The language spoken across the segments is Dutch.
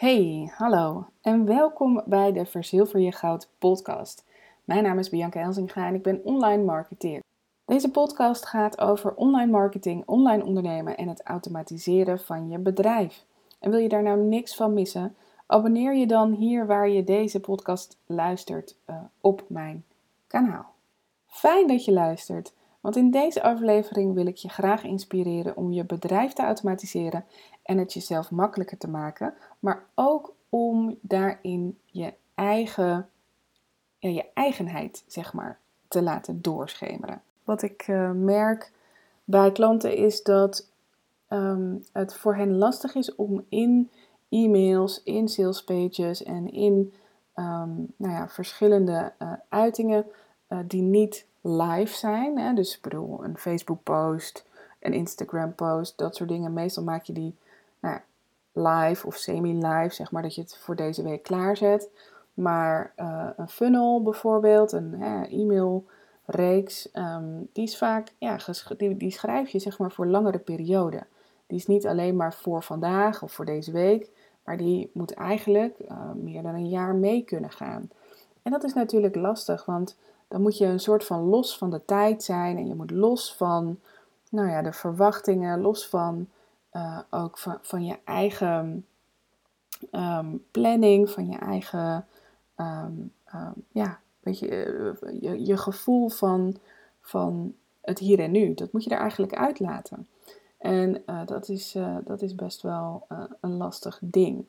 Hey, hallo en welkom bij de Verzilver je Goud podcast. Mijn naam is Bianca Elzinga en ik ben online marketeer. Deze podcast gaat over online marketing, online ondernemen en het automatiseren van je bedrijf. En wil je daar nou niks van missen? Abonneer je dan hier waar je deze podcast luistert uh, op mijn kanaal. Fijn dat je luistert, want in deze aflevering wil ik je graag inspireren om je bedrijf te automatiseren en het jezelf makkelijker te maken, maar ook om daarin je eigen, je eigenheid, zeg maar, te laten doorschemeren. Wat ik uh, merk bij klanten is dat um, het voor hen lastig is om in e-mails, in salespages en in um, nou ja, verschillende uh, uitingen uh, die niet live zijn. Hè? Dus ik bedoel, een Facebook post, een Instagram post, dat soort dingen. Meestal maak je die nou, live of semi-live, zeg maar, dat je het voor deze week klaarzet. Maar uh, een funnel bijvoorbeeld, een e-mail reeks, um, die is vaak, ja, die, die schrijf je zeg maar voor langere perioden. Die is niet alleen maar voor vandaag of voor deze week, maar die moet eigenlijk uh, meer dan een jaar mee kunnen gaan. En dat is natuurlijk lastig, want dan moet je een soort van los van de tijd zijn en je moet los van nou ja, de verwachtingen, los van uh, ook van, van je eigen um, planning, van je eigen um, um, ja, weet je, eh, je, je, gevoel van, van het hier en nu. Dat moet je er eigenlijk uitlaten. En uh, dat, is, dat is best wel een lastig ding.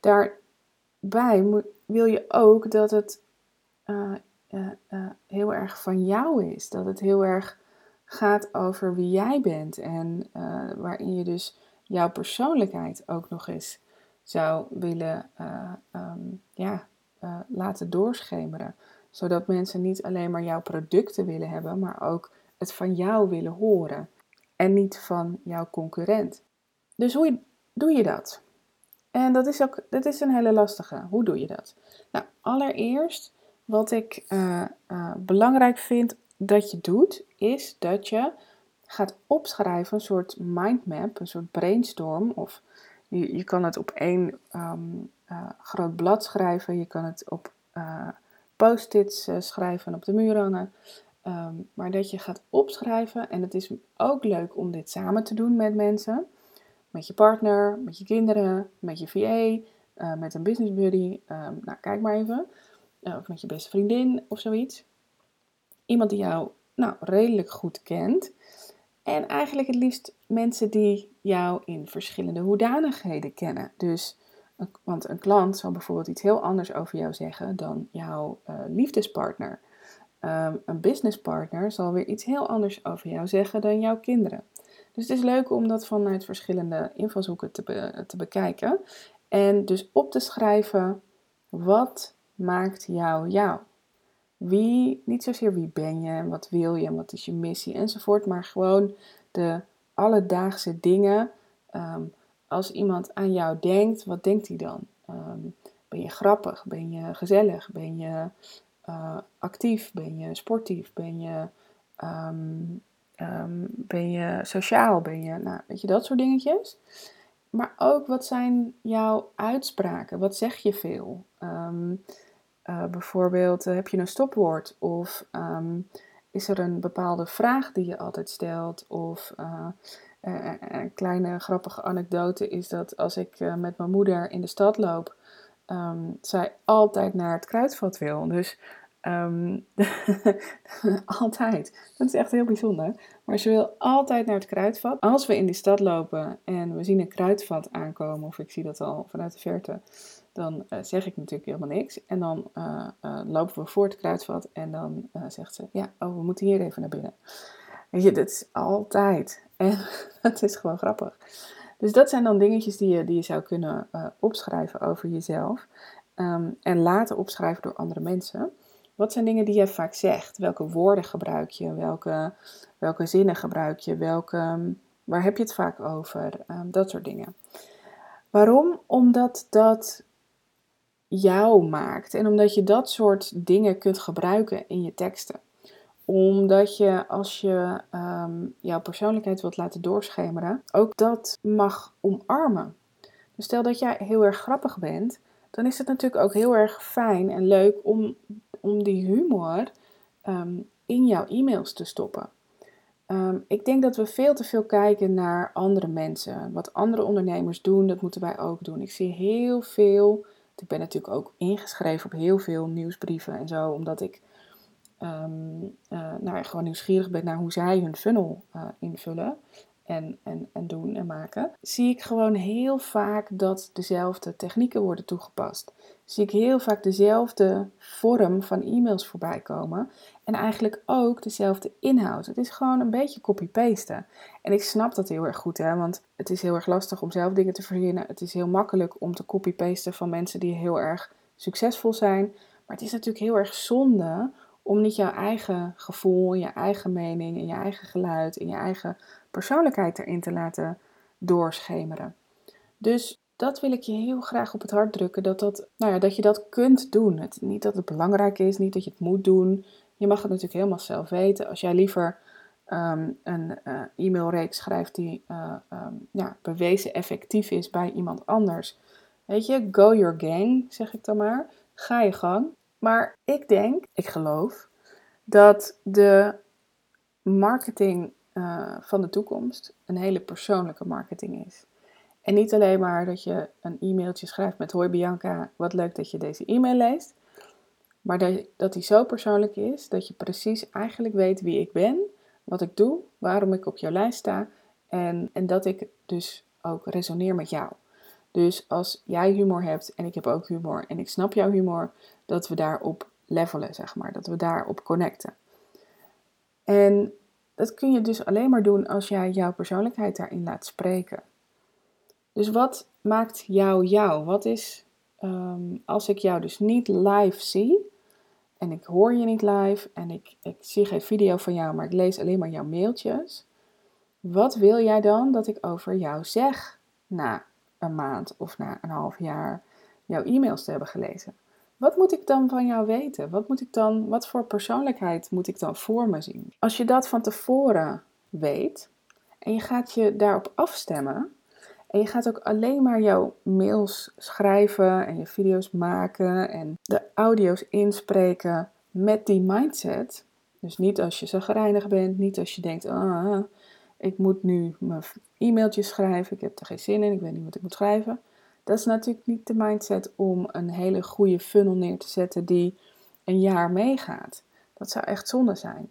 Daarbij wil je ook dat het heel erg van jou is. Dat het heel erg gaat over wie jij bent en uh, waarin je dus jouw persoonlijkheid ook nog eens zou willen um, ja, laten doorschemeren. Zodat mensen niet alleen maar jouw producten willen hebben, maar ook het van jou willen horen en niet van jouw concurrent. Dus hoe doe je dat? En dat is ook dat is een hele lastige. Hoe doe je dat? Nou, allereerst wat ik belangrijk vind dat je doet, is dat je gaat opschrijven, een soort mindmap, een soort brainstorm. Of je, je kan het op één um, uh, groot blad schrijven, je kan het op post-its schrijven en op de muur hangen. Um, maar dat je gaat opschrijven, en het is ook leuk om dit samen te doen met mensen. Met je partner, met je kinderen, met je VA, met een business buddy. Um, nou, kijk maar even. Of met je beste vriendin of zoiets. Iemand die jou nou, redelijk goed kent. En eigenlijk het liefst mensen die jou in verschillende hoedanigheden kennen. Dus, want een klant zal bijvoorbeeld iets heel anders over jou zeggen dan jouw uh, liefdespartner. Um, een businesspartner zal weer iets heel anders over jou zeggen dan jouw kinderen. Dus het is leuk om dat vanuit verschillende invalshoeken te, te bekijken. En dus op te schrijven, wat maakt jou jou? Wie, niet zozeer wie ben je en wat wil je en wat is je missie enzovoort, maar gewoon de alledaagse dingen. Ehm, als iemand aan jou denkt, wat denkt hij dan? Ehm, ben je grappig? Ben je gezellig? Ben je uh, actief? Ben je sportief? Ben je, um, ben je sociaal? Ben je, nou, weet je, dat soort dingetjes. Maar ook, wat zijn jouw uitspraken? Wat zeg je veel? Bijvoorbeeld, uh, heb je een stopwoord? Of um, is er een bepaalde vraag die je altijd stelt? Of uh, een kleine grappige anekdote is dat als ik met mijn moeder in de stad loop, um, zij altijd naar het kruidvat wil. Dus altijd. Dat is echt heel bijzonder. Maar ze wil altijd naar het kruidvat. Als we in die stad lopen en we zien een kruidvat aankomen, of ik zie dat al vanuit de verte, dan uh, zeg ik natuurlijk helemaal niks. En dan uh, uh, lopen we voor het kruidvat en dan zegt ze, ja, oh, we moeten hier even naar binnen. Weet je, dat is altijd. En dat is gewoon grappig. Dus dat zijn dan dingetjes die je, die je zou kunnen opschrijven over jezelf. Um, en laten opschrijven door andere mensen. Wat zijn dingen die je vaak zegt? Welke woorden gebruik je? Welke, welke zinnen gebruik je? Welke, waar heb je het vaak over? Um, dat soort dingen. Waarom? Omdat dat jou maakt. En omdat je dat soort dingen kunt gebruiken in je teksten. Omdat je als je um, jouw persoonlijkheid wilt laten doorschemeren, ook dat mag omarmen. Dus stel dat jij heel erg grappig bent, dan is het natuurlijk ook heel erg fijn en leuk om, om die humor ehm, in jouw e-mails te stoppen. Ehm, ik denk dat we veel te veel kijken naar andere mensen. Wat andere ondernemers doen, dat moeten wij ook doen. Ik zie heel veel. Ik ben natuurlijk ook ingeschreven op heel veel nieuwsbrieven en zo, omdat ik um, nou, gewoon nieuwsgierig ben naar hoe zij hun funnel uh, invullen en, en, en doen en maken, zie ik gewoon heel vaak dat dezelfde technieken worden toegepast. Zie ik heel vaak dezelfde vorm van e-mails voorbij komen en eigenlijk ook dezelfde inhoud. Het is gewoon een beetje copy-pasten. En ik snap dat heel erg goed, hè, want het is heel erg lastig om zelf dingen te verzinnen. Het is heel makkelijk om te copy-pasten van mensen die heel erg succesvol zijn. Maar het is natuurlijk heel erg zonde om niet jouw eigen gevoel, je eigen mening en je eigen geluid en je eigen persoonlijkheid erin te laten doorschemeren. Dus dat wil ik je heel graag op het hart drukken, dat, dat, nou ja, dat je dat kunt doen. Het, niet dat het belangrijk is, niet dat je het moet doen. Je mag het natuurlijk helemaal zelf weten. Als jij liever ehm, een uh, e-mailreeks schrijft die um, ja, bewezen effectief is bij iemand anders. Weet je, go your gang, zeg ik dan maar. Ga je gang. Maar ik denk, ik geloof, dat de marketing uh, van de toekomst een hele persoonlijke marketing is. En niet alleen maar dat je een e-mailtje schrijft met hoi Bianca, wat leuk dat je deze e-mail leest. Maar dat, die zo persoonlijk is dat je precies eigenlijk weet wie ik ben, wat ik doe, waarom ik op jouw lijst sta en, en dat ik dus ook resoneer met jou. Dus als jij humor hebt en ik heb ook humor en ik snap jouw humor, dat we daarop levelen, zeg maar. Dat we daarop connecten. En dat kun je dus alleen maar doen als jij jouw persoonlijkheid daarin laat spreken. Dus wat maakt jou jou? Wat is, um, als ik jou dus niet live zie, en ik hoor je niet live, en ik, ik zie geen video van jou, maar ik lees alleen maar jouw mailtjes. Wat wil jij dan dat ik over jou zeg na een maand of na een half jaar jouw e-mails te hebben gelezen? Wat moet ik dan van jou weten? Wat moet ik dan, wat voor persoonlijkheid moet ik dan voor me zien? Als je dat van tevoren weet en je gaat je daarop afstemmen en je gaat ook alleen maar jouw mails schrijven en je video's maken en de audio's inspreken met die mindset. Dus niet als je zagrijnig bent, niet als je denkt, ah, ik moet nu mijn e-mailtjes schrijven, ik heb er geen zin in, ik weet niet wat ik moet schrijven. Dat is natuurlijk niet de mindset om een hele goede funnel neer te zetten die een jaar meegaat. Dat zou echt zonde zijn.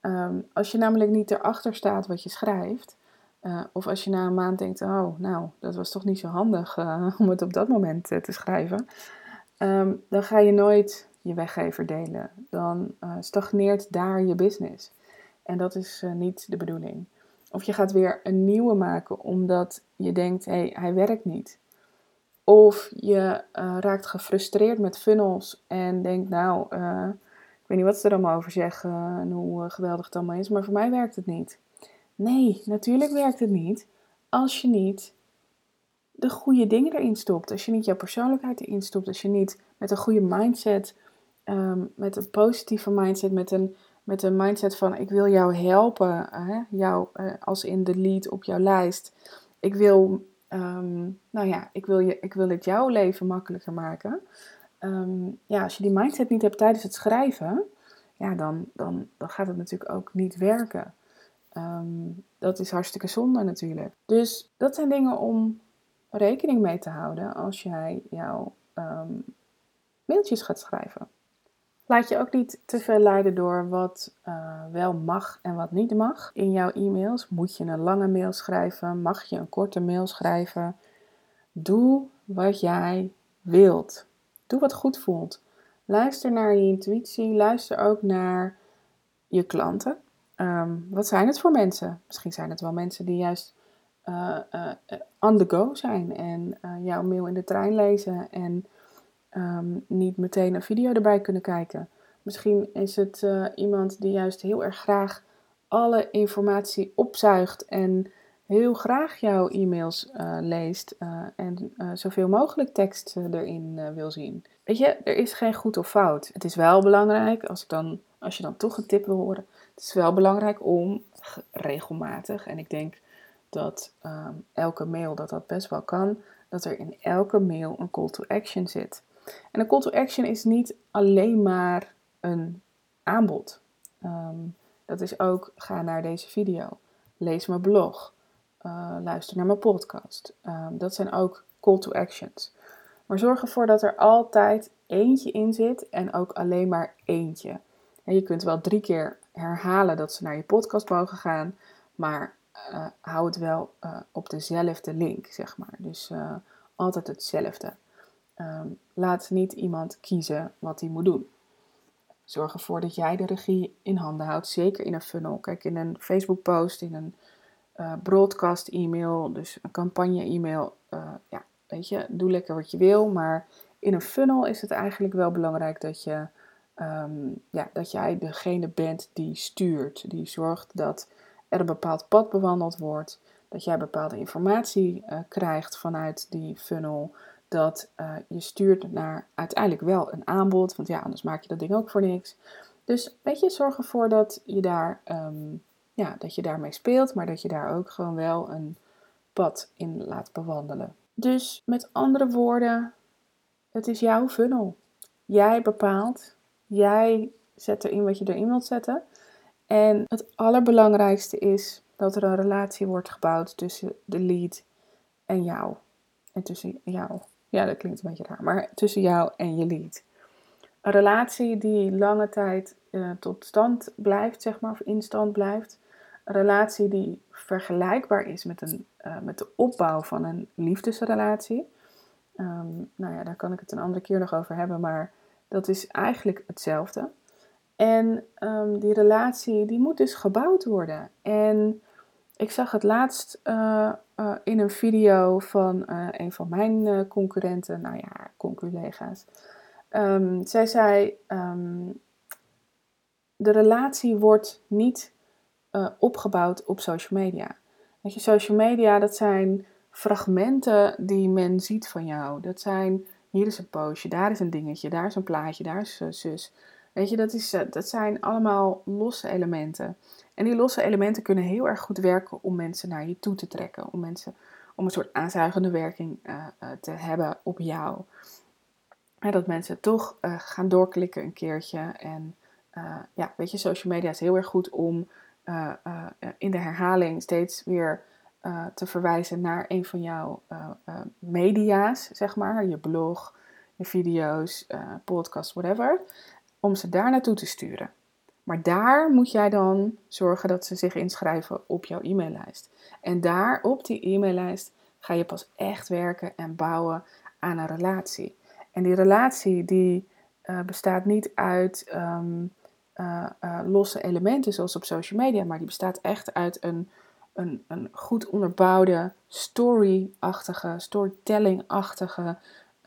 Ehm, als je namelijk niet erachter staat wat je schrijft, uh, of als je na een maand denkt, oh, nou, dat was toch niet zo handig uh, om het op dat moment uh, te schrijven, um, dan ga je nooit je weggever delen. Dan stagneert daar je business. En dat is niet de bedoeling. Of je gaat weer een nieuwe maken omdat je denkt, hé, hey, hij werkt niet. Of je raakt gefrustreerd met funnels en denkt, nou, ik weet niet wat ze er allemaal over zeggen en hoe geweldig het allemaal is, maar voor mij werkt het niet. Nee, natuurlijk werkt het niet als je niet de goede dingen erin stopt. Als je niet jouw persoonlijkheid erin stopt. Als je niet met een goede mindset, um, met een positieve mindset, met een, met een mindset van ik wil jou helpen, hè? jou als in de lead op jouw lijst. Ik wil Ehm, nou ja, ik wil, je, ik wil het jouw leven makkelijker maken. Ehm, ja, als je die mindset niet hebt tijdens het schrijven, ja, dan, dan, dan gaat het natuurlijk ook niet werken. Ehm, dat is hartstikke zonde natuurlijk. Dus dat zijn dingen om rekening mee te houden als jij jouw mailtjes gaat schrijven. Laat je ook niet te veel leiden door wat uh, wel mag en wat niet mag in jouw e-mails. Moet je een lange mail schrijven? Mag je een korte mail schrijven? Doe wat jij wilt. Doe wat goed voelt. Luister naar je intuïtie. Luister ook naar je klanten. Um, wat zijn het voor mensen? Misschien zijn het wel mensen die juist uh, uh, on the go zijn en jouw mail in de trein lezen en Ehm, niet meteen een video erbij kunnen kijken. Misschien is het iemand die juist heel erg graag alle informatie opzuigt en heel graag jouw e-mails leest en zoveel mogelijk tekst erin wil zien. Weet je, er is geen goed of fout. Het is wel belangrijk, als, dan, als je dan toch een tip wil horen, het is wel belangrijk om regelmatig, en ik denk dat ehm, elke mail dat dat best wel kan, dat er in elke mail een call to action zit. En een call to action is niet alleen maar een aanbod. Ehm, dat is ook ga naar deze video, lees mijn blog, uh, luister naar mijn podcast. Ehm, dat zijn ook call to actions. Maar zorg ervoor dat er altijd eentje in zit en ook alleen maar eentje. En je kunt wel drie keer herhalen dat ze naar je podcast mogen gaan, maar uh, hou het wel uh, op dezelfde link, zeg maar. Dus uh, altijd hetzelfde. Um, laat niet iemand kiezen wat hij moet doen. Zorg ervoor dat jij de regie in handen houdt, zeker in een funnel. Kijk, in een Facebook-post, in een broadcast-e-mail, dus een campagne-e-mail. ja, weet je, doe lekker wat je wil. Maar in een funnel is het eigenlijk wel belangrijk dat je um, ja, dat jij degene bent die stuurt, die zorgt dat er een bepaald pad bewandeld wordt, dat jij bepaalde informatie uh, krijgt vanuit die funnel, dat uh, je stuurt naar uiteindelijk wel een aanbod, want ja, anders maak je dat ding ook voor niks. Dus weet je, zorg ervoor dat je daar, um, ja, dat je daarmee speelt, maar dat je daar ook gewoon wel een pad in laat bewandelen. Dus met andere woorden, het is jouw funnel. Jij bepaalt Jij zet erin wat je erin wilt zetten. En het allerbelangrijkste is dat er een relatie wordt gebouwd tussen de lead en jou. En tussen jou. Ja, dat klinkt een beetje raar. Maar tussen jou en je lead. Een relatie die lange tijd uh, tot stand blijft, zeg maar, of in stand blijft. Een relatie die vergelijkbaar is met, een, uh, met de opbouw van een liefdesrelatie. Um, nou ja, daar kan ik het een andere keer nog over hebben. Maar dat is eigenlijk hetzelfde. En um, die relatie die moet dus gebouwd worden. En ik zag het laatst uh, uh, in een video van uh, een van mijn concurrenten, nou ja, conculega's. Um, zij zei: um, De relatie wordt niet opgebouwd op social media. Weet je, social media, dat zijn fragmenten die men ziet van jou. Dat zijn hier is een postje, daar is een dingetje, daar is een plaatje, daar is uh, zus. Weet je, dat, is, uh, dat zijn allemaal losse elementen. En die losse elementen kunnen heel erg goed werken om mensen naar je toe te trekken. Om mensen om een soort aanzuigende werking uh, te hebben op jou. En dat mensen toch gaan doorklikken een keertje. En ja, weet je, social media is heel erg goed om in de herhaling steeds weer uh, te verwijzen naar een van jouw uh, uh, media's, zeg maar, je blog, je video's, podcast, whatever, om ze daar naartoe te sturen. Maar daar moet jij dan zorgen dat ze zich inschrijven op jouw e-maillijst. En daar op die e-maillijst ga je pas echt werken en bouwen aan een relatie. En die relatie die bestaat niet uit um, losse elementen zoals op social media, maar die bestaat echt uit een een, een goed onderbouwde story-achtige, storytelling-achtige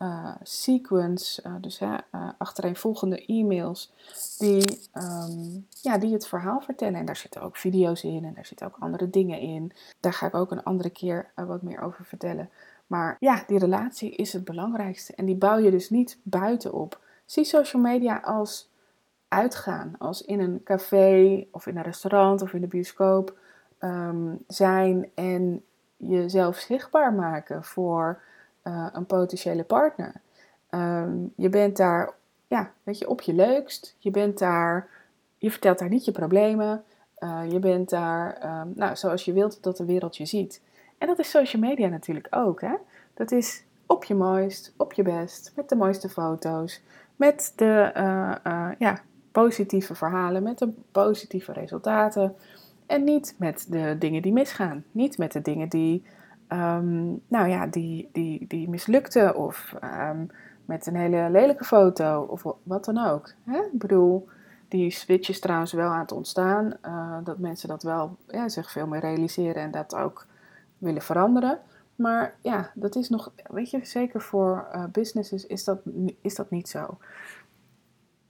uh, sequence, uh, dus uh, achtereenvolgende e-mails, die, um, ja, die het verhaal vertellen. En daar zitten ook video's in en daar zitten ook andere dingen in. Daar ga ik ook een andere keer wat meer over vertellen. Maar ja, die relatie is het belangrijkste en die bouw je dus niet buitenop. Zie social media als uitgaan, als in een café of in een restaurant of in de bioscoop um, zijn en jezelf zichtbaar maken voor uh, een potentiële partner. Um, je bent daar, ja, weet je, op je leukst. Je bent daar, je vertelt daar niet je problemen. Uh, je bent daar, um, nou, zoals je wilt dat de wereld je ziet. En dat is social media natuurlijk ook, hè. Dat is op je mooist, op je best, met de mooiste foto's, met de uh, ja, positieve verhalen, met de positieve resultaten. En niet met de dingen die misgaan. Niet met de dingen die, um, nou ja, die, die, die mislukten. Of um, met een hele lelijke foto. Of wat dan ook. Hè? Ik bedoel, die switch is trouwens wel aan het ontstaan. Uh, dat mensen dat wel ja, zich veel meer realiseren en dat ook willen veranderen. Maar ja, dat is nog, weet je, zeker voor uh, businesses is dat, is dat niet zo.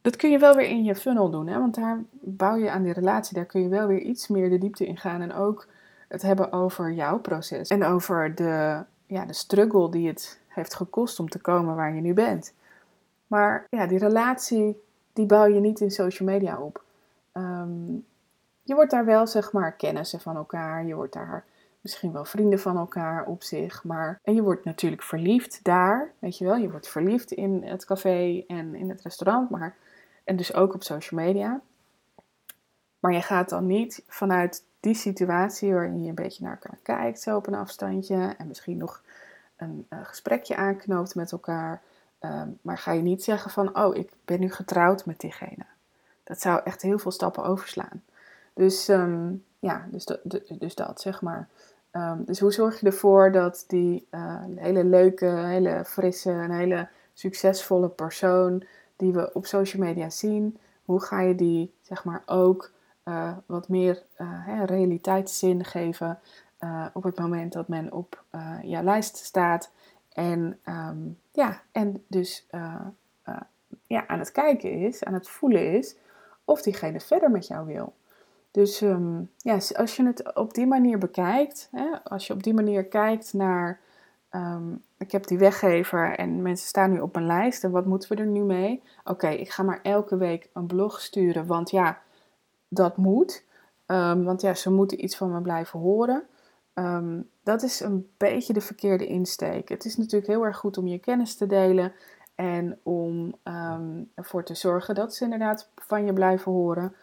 Dat kun je wel weer in je funnel doen, hè? want daar bouw je aan die relatie. Daar kun je wel weer iets meer de diepte in gaan en ook het hebben over jouw proces. En over de, ja, de struggle die het heeft gekost om te komen waar je nu bent. Maar ja, die relatie, die bouw je niet in social media op. Um, je wordt daar wel, zeg maar, kennissen van elkaar. Je wordt daar misschien wel vrienden van elkaar op zich. Maar, en je wordt natuurlijk verliefd daar, weet je wel. Je wordt verliefd in het café en in het restaurant, maar, en dus ook op social media. Maar je gaat dan niet vanuit die situatie waarin je een beetje naar elkaar kijkt, zo op een afstandje, en misschien nog een uh, gesprekje aanknoopt met elkaar. Ehm, maar ga je niet zeggen van, oh, ik ben nu getrouwd met diegene. Dat zou echt heel veel stappen overslaan. Dus ehm, ja, dus, dat, dus dat, zeg maar. Ehm, dus hoe zorg je ervoor dat die uh, hele leuke, hele frisse en hele succesvolle persoon die we op social media zien, hoe ga je die zeg maar ook uh, wat meer hè, realiteitszin geven op het moment dat men op jouw lijst staat en, um, ja, en dus ja, aan het kijken is, aan het voelen is of diegene verder met jou wil. Dus ehm, ja, als je het op die manier bekijkt, hè, als je op die manier kijkt naar, ehm, ik heb die weggever en mensen staan nu op mijn lijst en wat moeten we er nu mee? Oké, ik ga maar elke week een blog sturen, want ja, dat moet. Um, want ja, ze moeten iets van me blijven horen. dat is een beetje de verkeerde insteek. Het is natuurlijk heel erg goed om je kennis te delen en om ervoor te zorgen dat ze inderdaad van je blijven horen.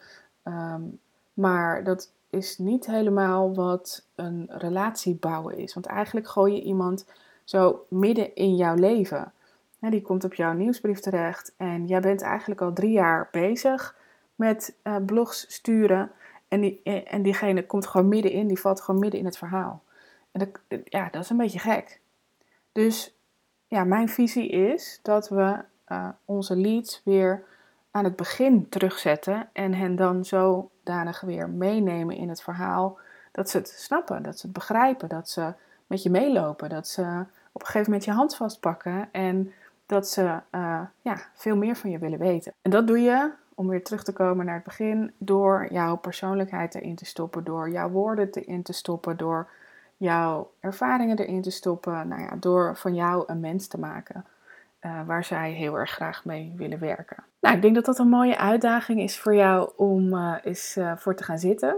Maar dat is niet helemaal wat een relatie bouwen is. Want eigenlijk gooi je iemand zo midden in jouw leven. Die komt op jouw nieuwsbrief terecht en jij bent eigenlijk al drie jaar bezig met uh, blogs sturen. En, die, eh, en diegene komt gewoon middenin, die valt gewoon midden in het verhaal. En ja, dat is een beetje gek. Dus ja, mijn visie is dat we uh, onze leads weer aan het begin terugzetten en hen dan zodanig weer meenemen in het verhaal dat ze het snappen, dat ze het begrijpen, dat ze met je meelopen, dat ze op een gegeven moment je hand vastpakken en dat ze uh, ja, veel meer van je willen weten. En dat doe je, om weer terug te komen naar het begin, door jouw persoonlijkheid erin te stoppen, door jouw woorden erin te stoppen, door jouw ervaringen erin te stoppen, nou ja, door van jou een mens te maken. Uh, waar zij heel erg graag mee willen werken. Nou, ik denk dat dat een mooie uitdaging is voor jou om uh, eens uh, voor te gaan zitten.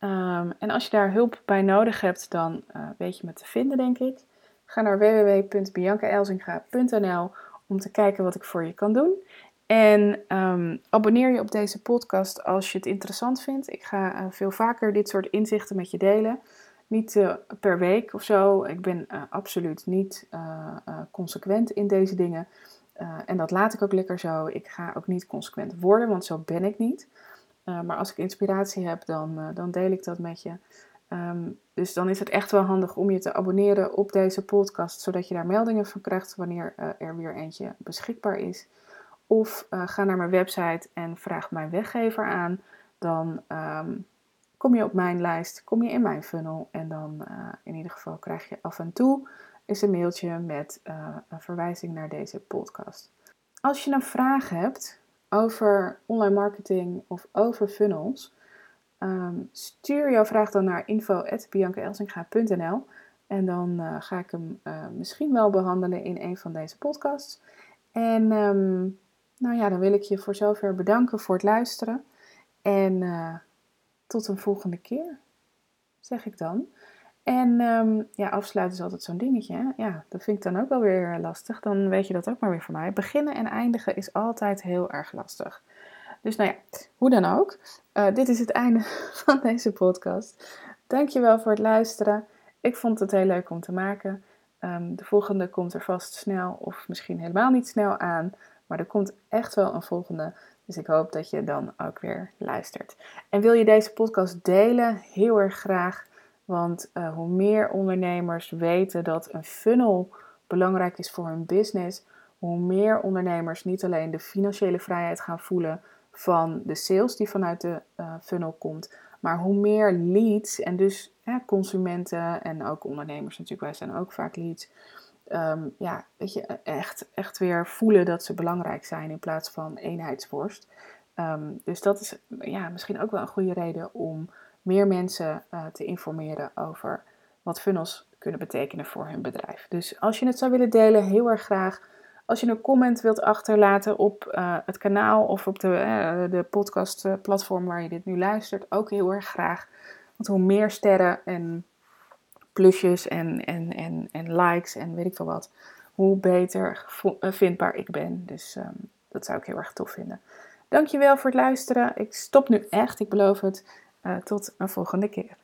Um, en als je daar hulp bij nodig hebt, dan weet je me te vinden, denk ik. Ga naar www.biancaelzinga.nl om te kijken wat ik voor je kan doen. En um, abonneer je op deze podcast als je het interessant vindt. Ik ga veel vaker dit soort inzichten met je delen. Niet uh, per week of zo. Ik ben uh, absoluut niet uh, consequent in deze dingen. en dat laat ik ook lekker zo. Ik ga ook niet consequent worden, want zo ben ik niet. maar als ik inspiratie heb, dan, dan deel ik dat met je. Um, dus dan is het echt wel handig om je te abonneren op deze podcast, zodat je daar meldingen van krijgt wanneer er weer eentje beschikbaar is. Of ga naar mijn website en vraag mijn weggever aan. Dan um, kom je op mijn lijst, kom je in mijn funnel en dan uh, in ieder geval krijg je af en toe eens een mailtje met uh, een verwijzing naar deze podcast. Als je een vraag hebt over online marketing of over funnels, um, stuur jouw vraag dan naar info.biancaelsinga.nl en dan uh, ga ik hem misschien wel behandelen in een van deze podcasts. En um, nou ja, dan wil ik je voor zover bedanken voor het luisteren. En tot een volgende keer, zeg ik dan. En um, ja, afsluiten is altijd zo'n dingetje. Hè? Ja, dat vind ik dan ook wel weer lastig. Dan weet je dat ook maar weer van mij. Beginnen en eindigen is altijd heel erg lastig. Dus nou ja, hoe dan ook. Uh, dit is het einde van deze podcast. Dankjewel voor het luisteren. Ik vond het heel leuk om te maken. Um, de volgende komt er vast snel of misschien helemaal niet snel aan. Maar er komt echt wel een volgende. Dus ik hoop dat je dan ook weer luistert. En wil je deze podcast delen? Heel erg graag. Want uh, hoe meer ondernemers weten dat een funnel belangrijk is voor hun business, hoe meer ondernemers niet alleen de financiële vrijheid gaan voelen van de sales die vanuit de uh, funnel komt, maar hoe meer leads en dus consumenten en ook ondernemers natuurlijk, wij zijn ook vaak leads, um, ja, weet je, echt, echt weer voelen dat ze belangrijk zijn in plaats van eenheidsworst. Um, dus dat is ja, misschien ook wel een goede reden om meer mensen uh, te informeren over wat funnels kunnen betekenen voor hun bedrijf. Dus als je het zou willen delen, heel erg graag. Als je een comment wilt achterlaten op uh, het kanaal of op de, uh, de podcastplatform waar je dit nu luistert, ook heel erg graag. Want hoe meer sterren en plusjes en, en, en, en likes en weet ik veel wat, hoe beter vindbaar ik ben. Dus ehm, dat zou ik heel erg tof vinden. Dankjewel voor het luisteren. Ik stop nu echt, ik beloof het. tot een volgende keer.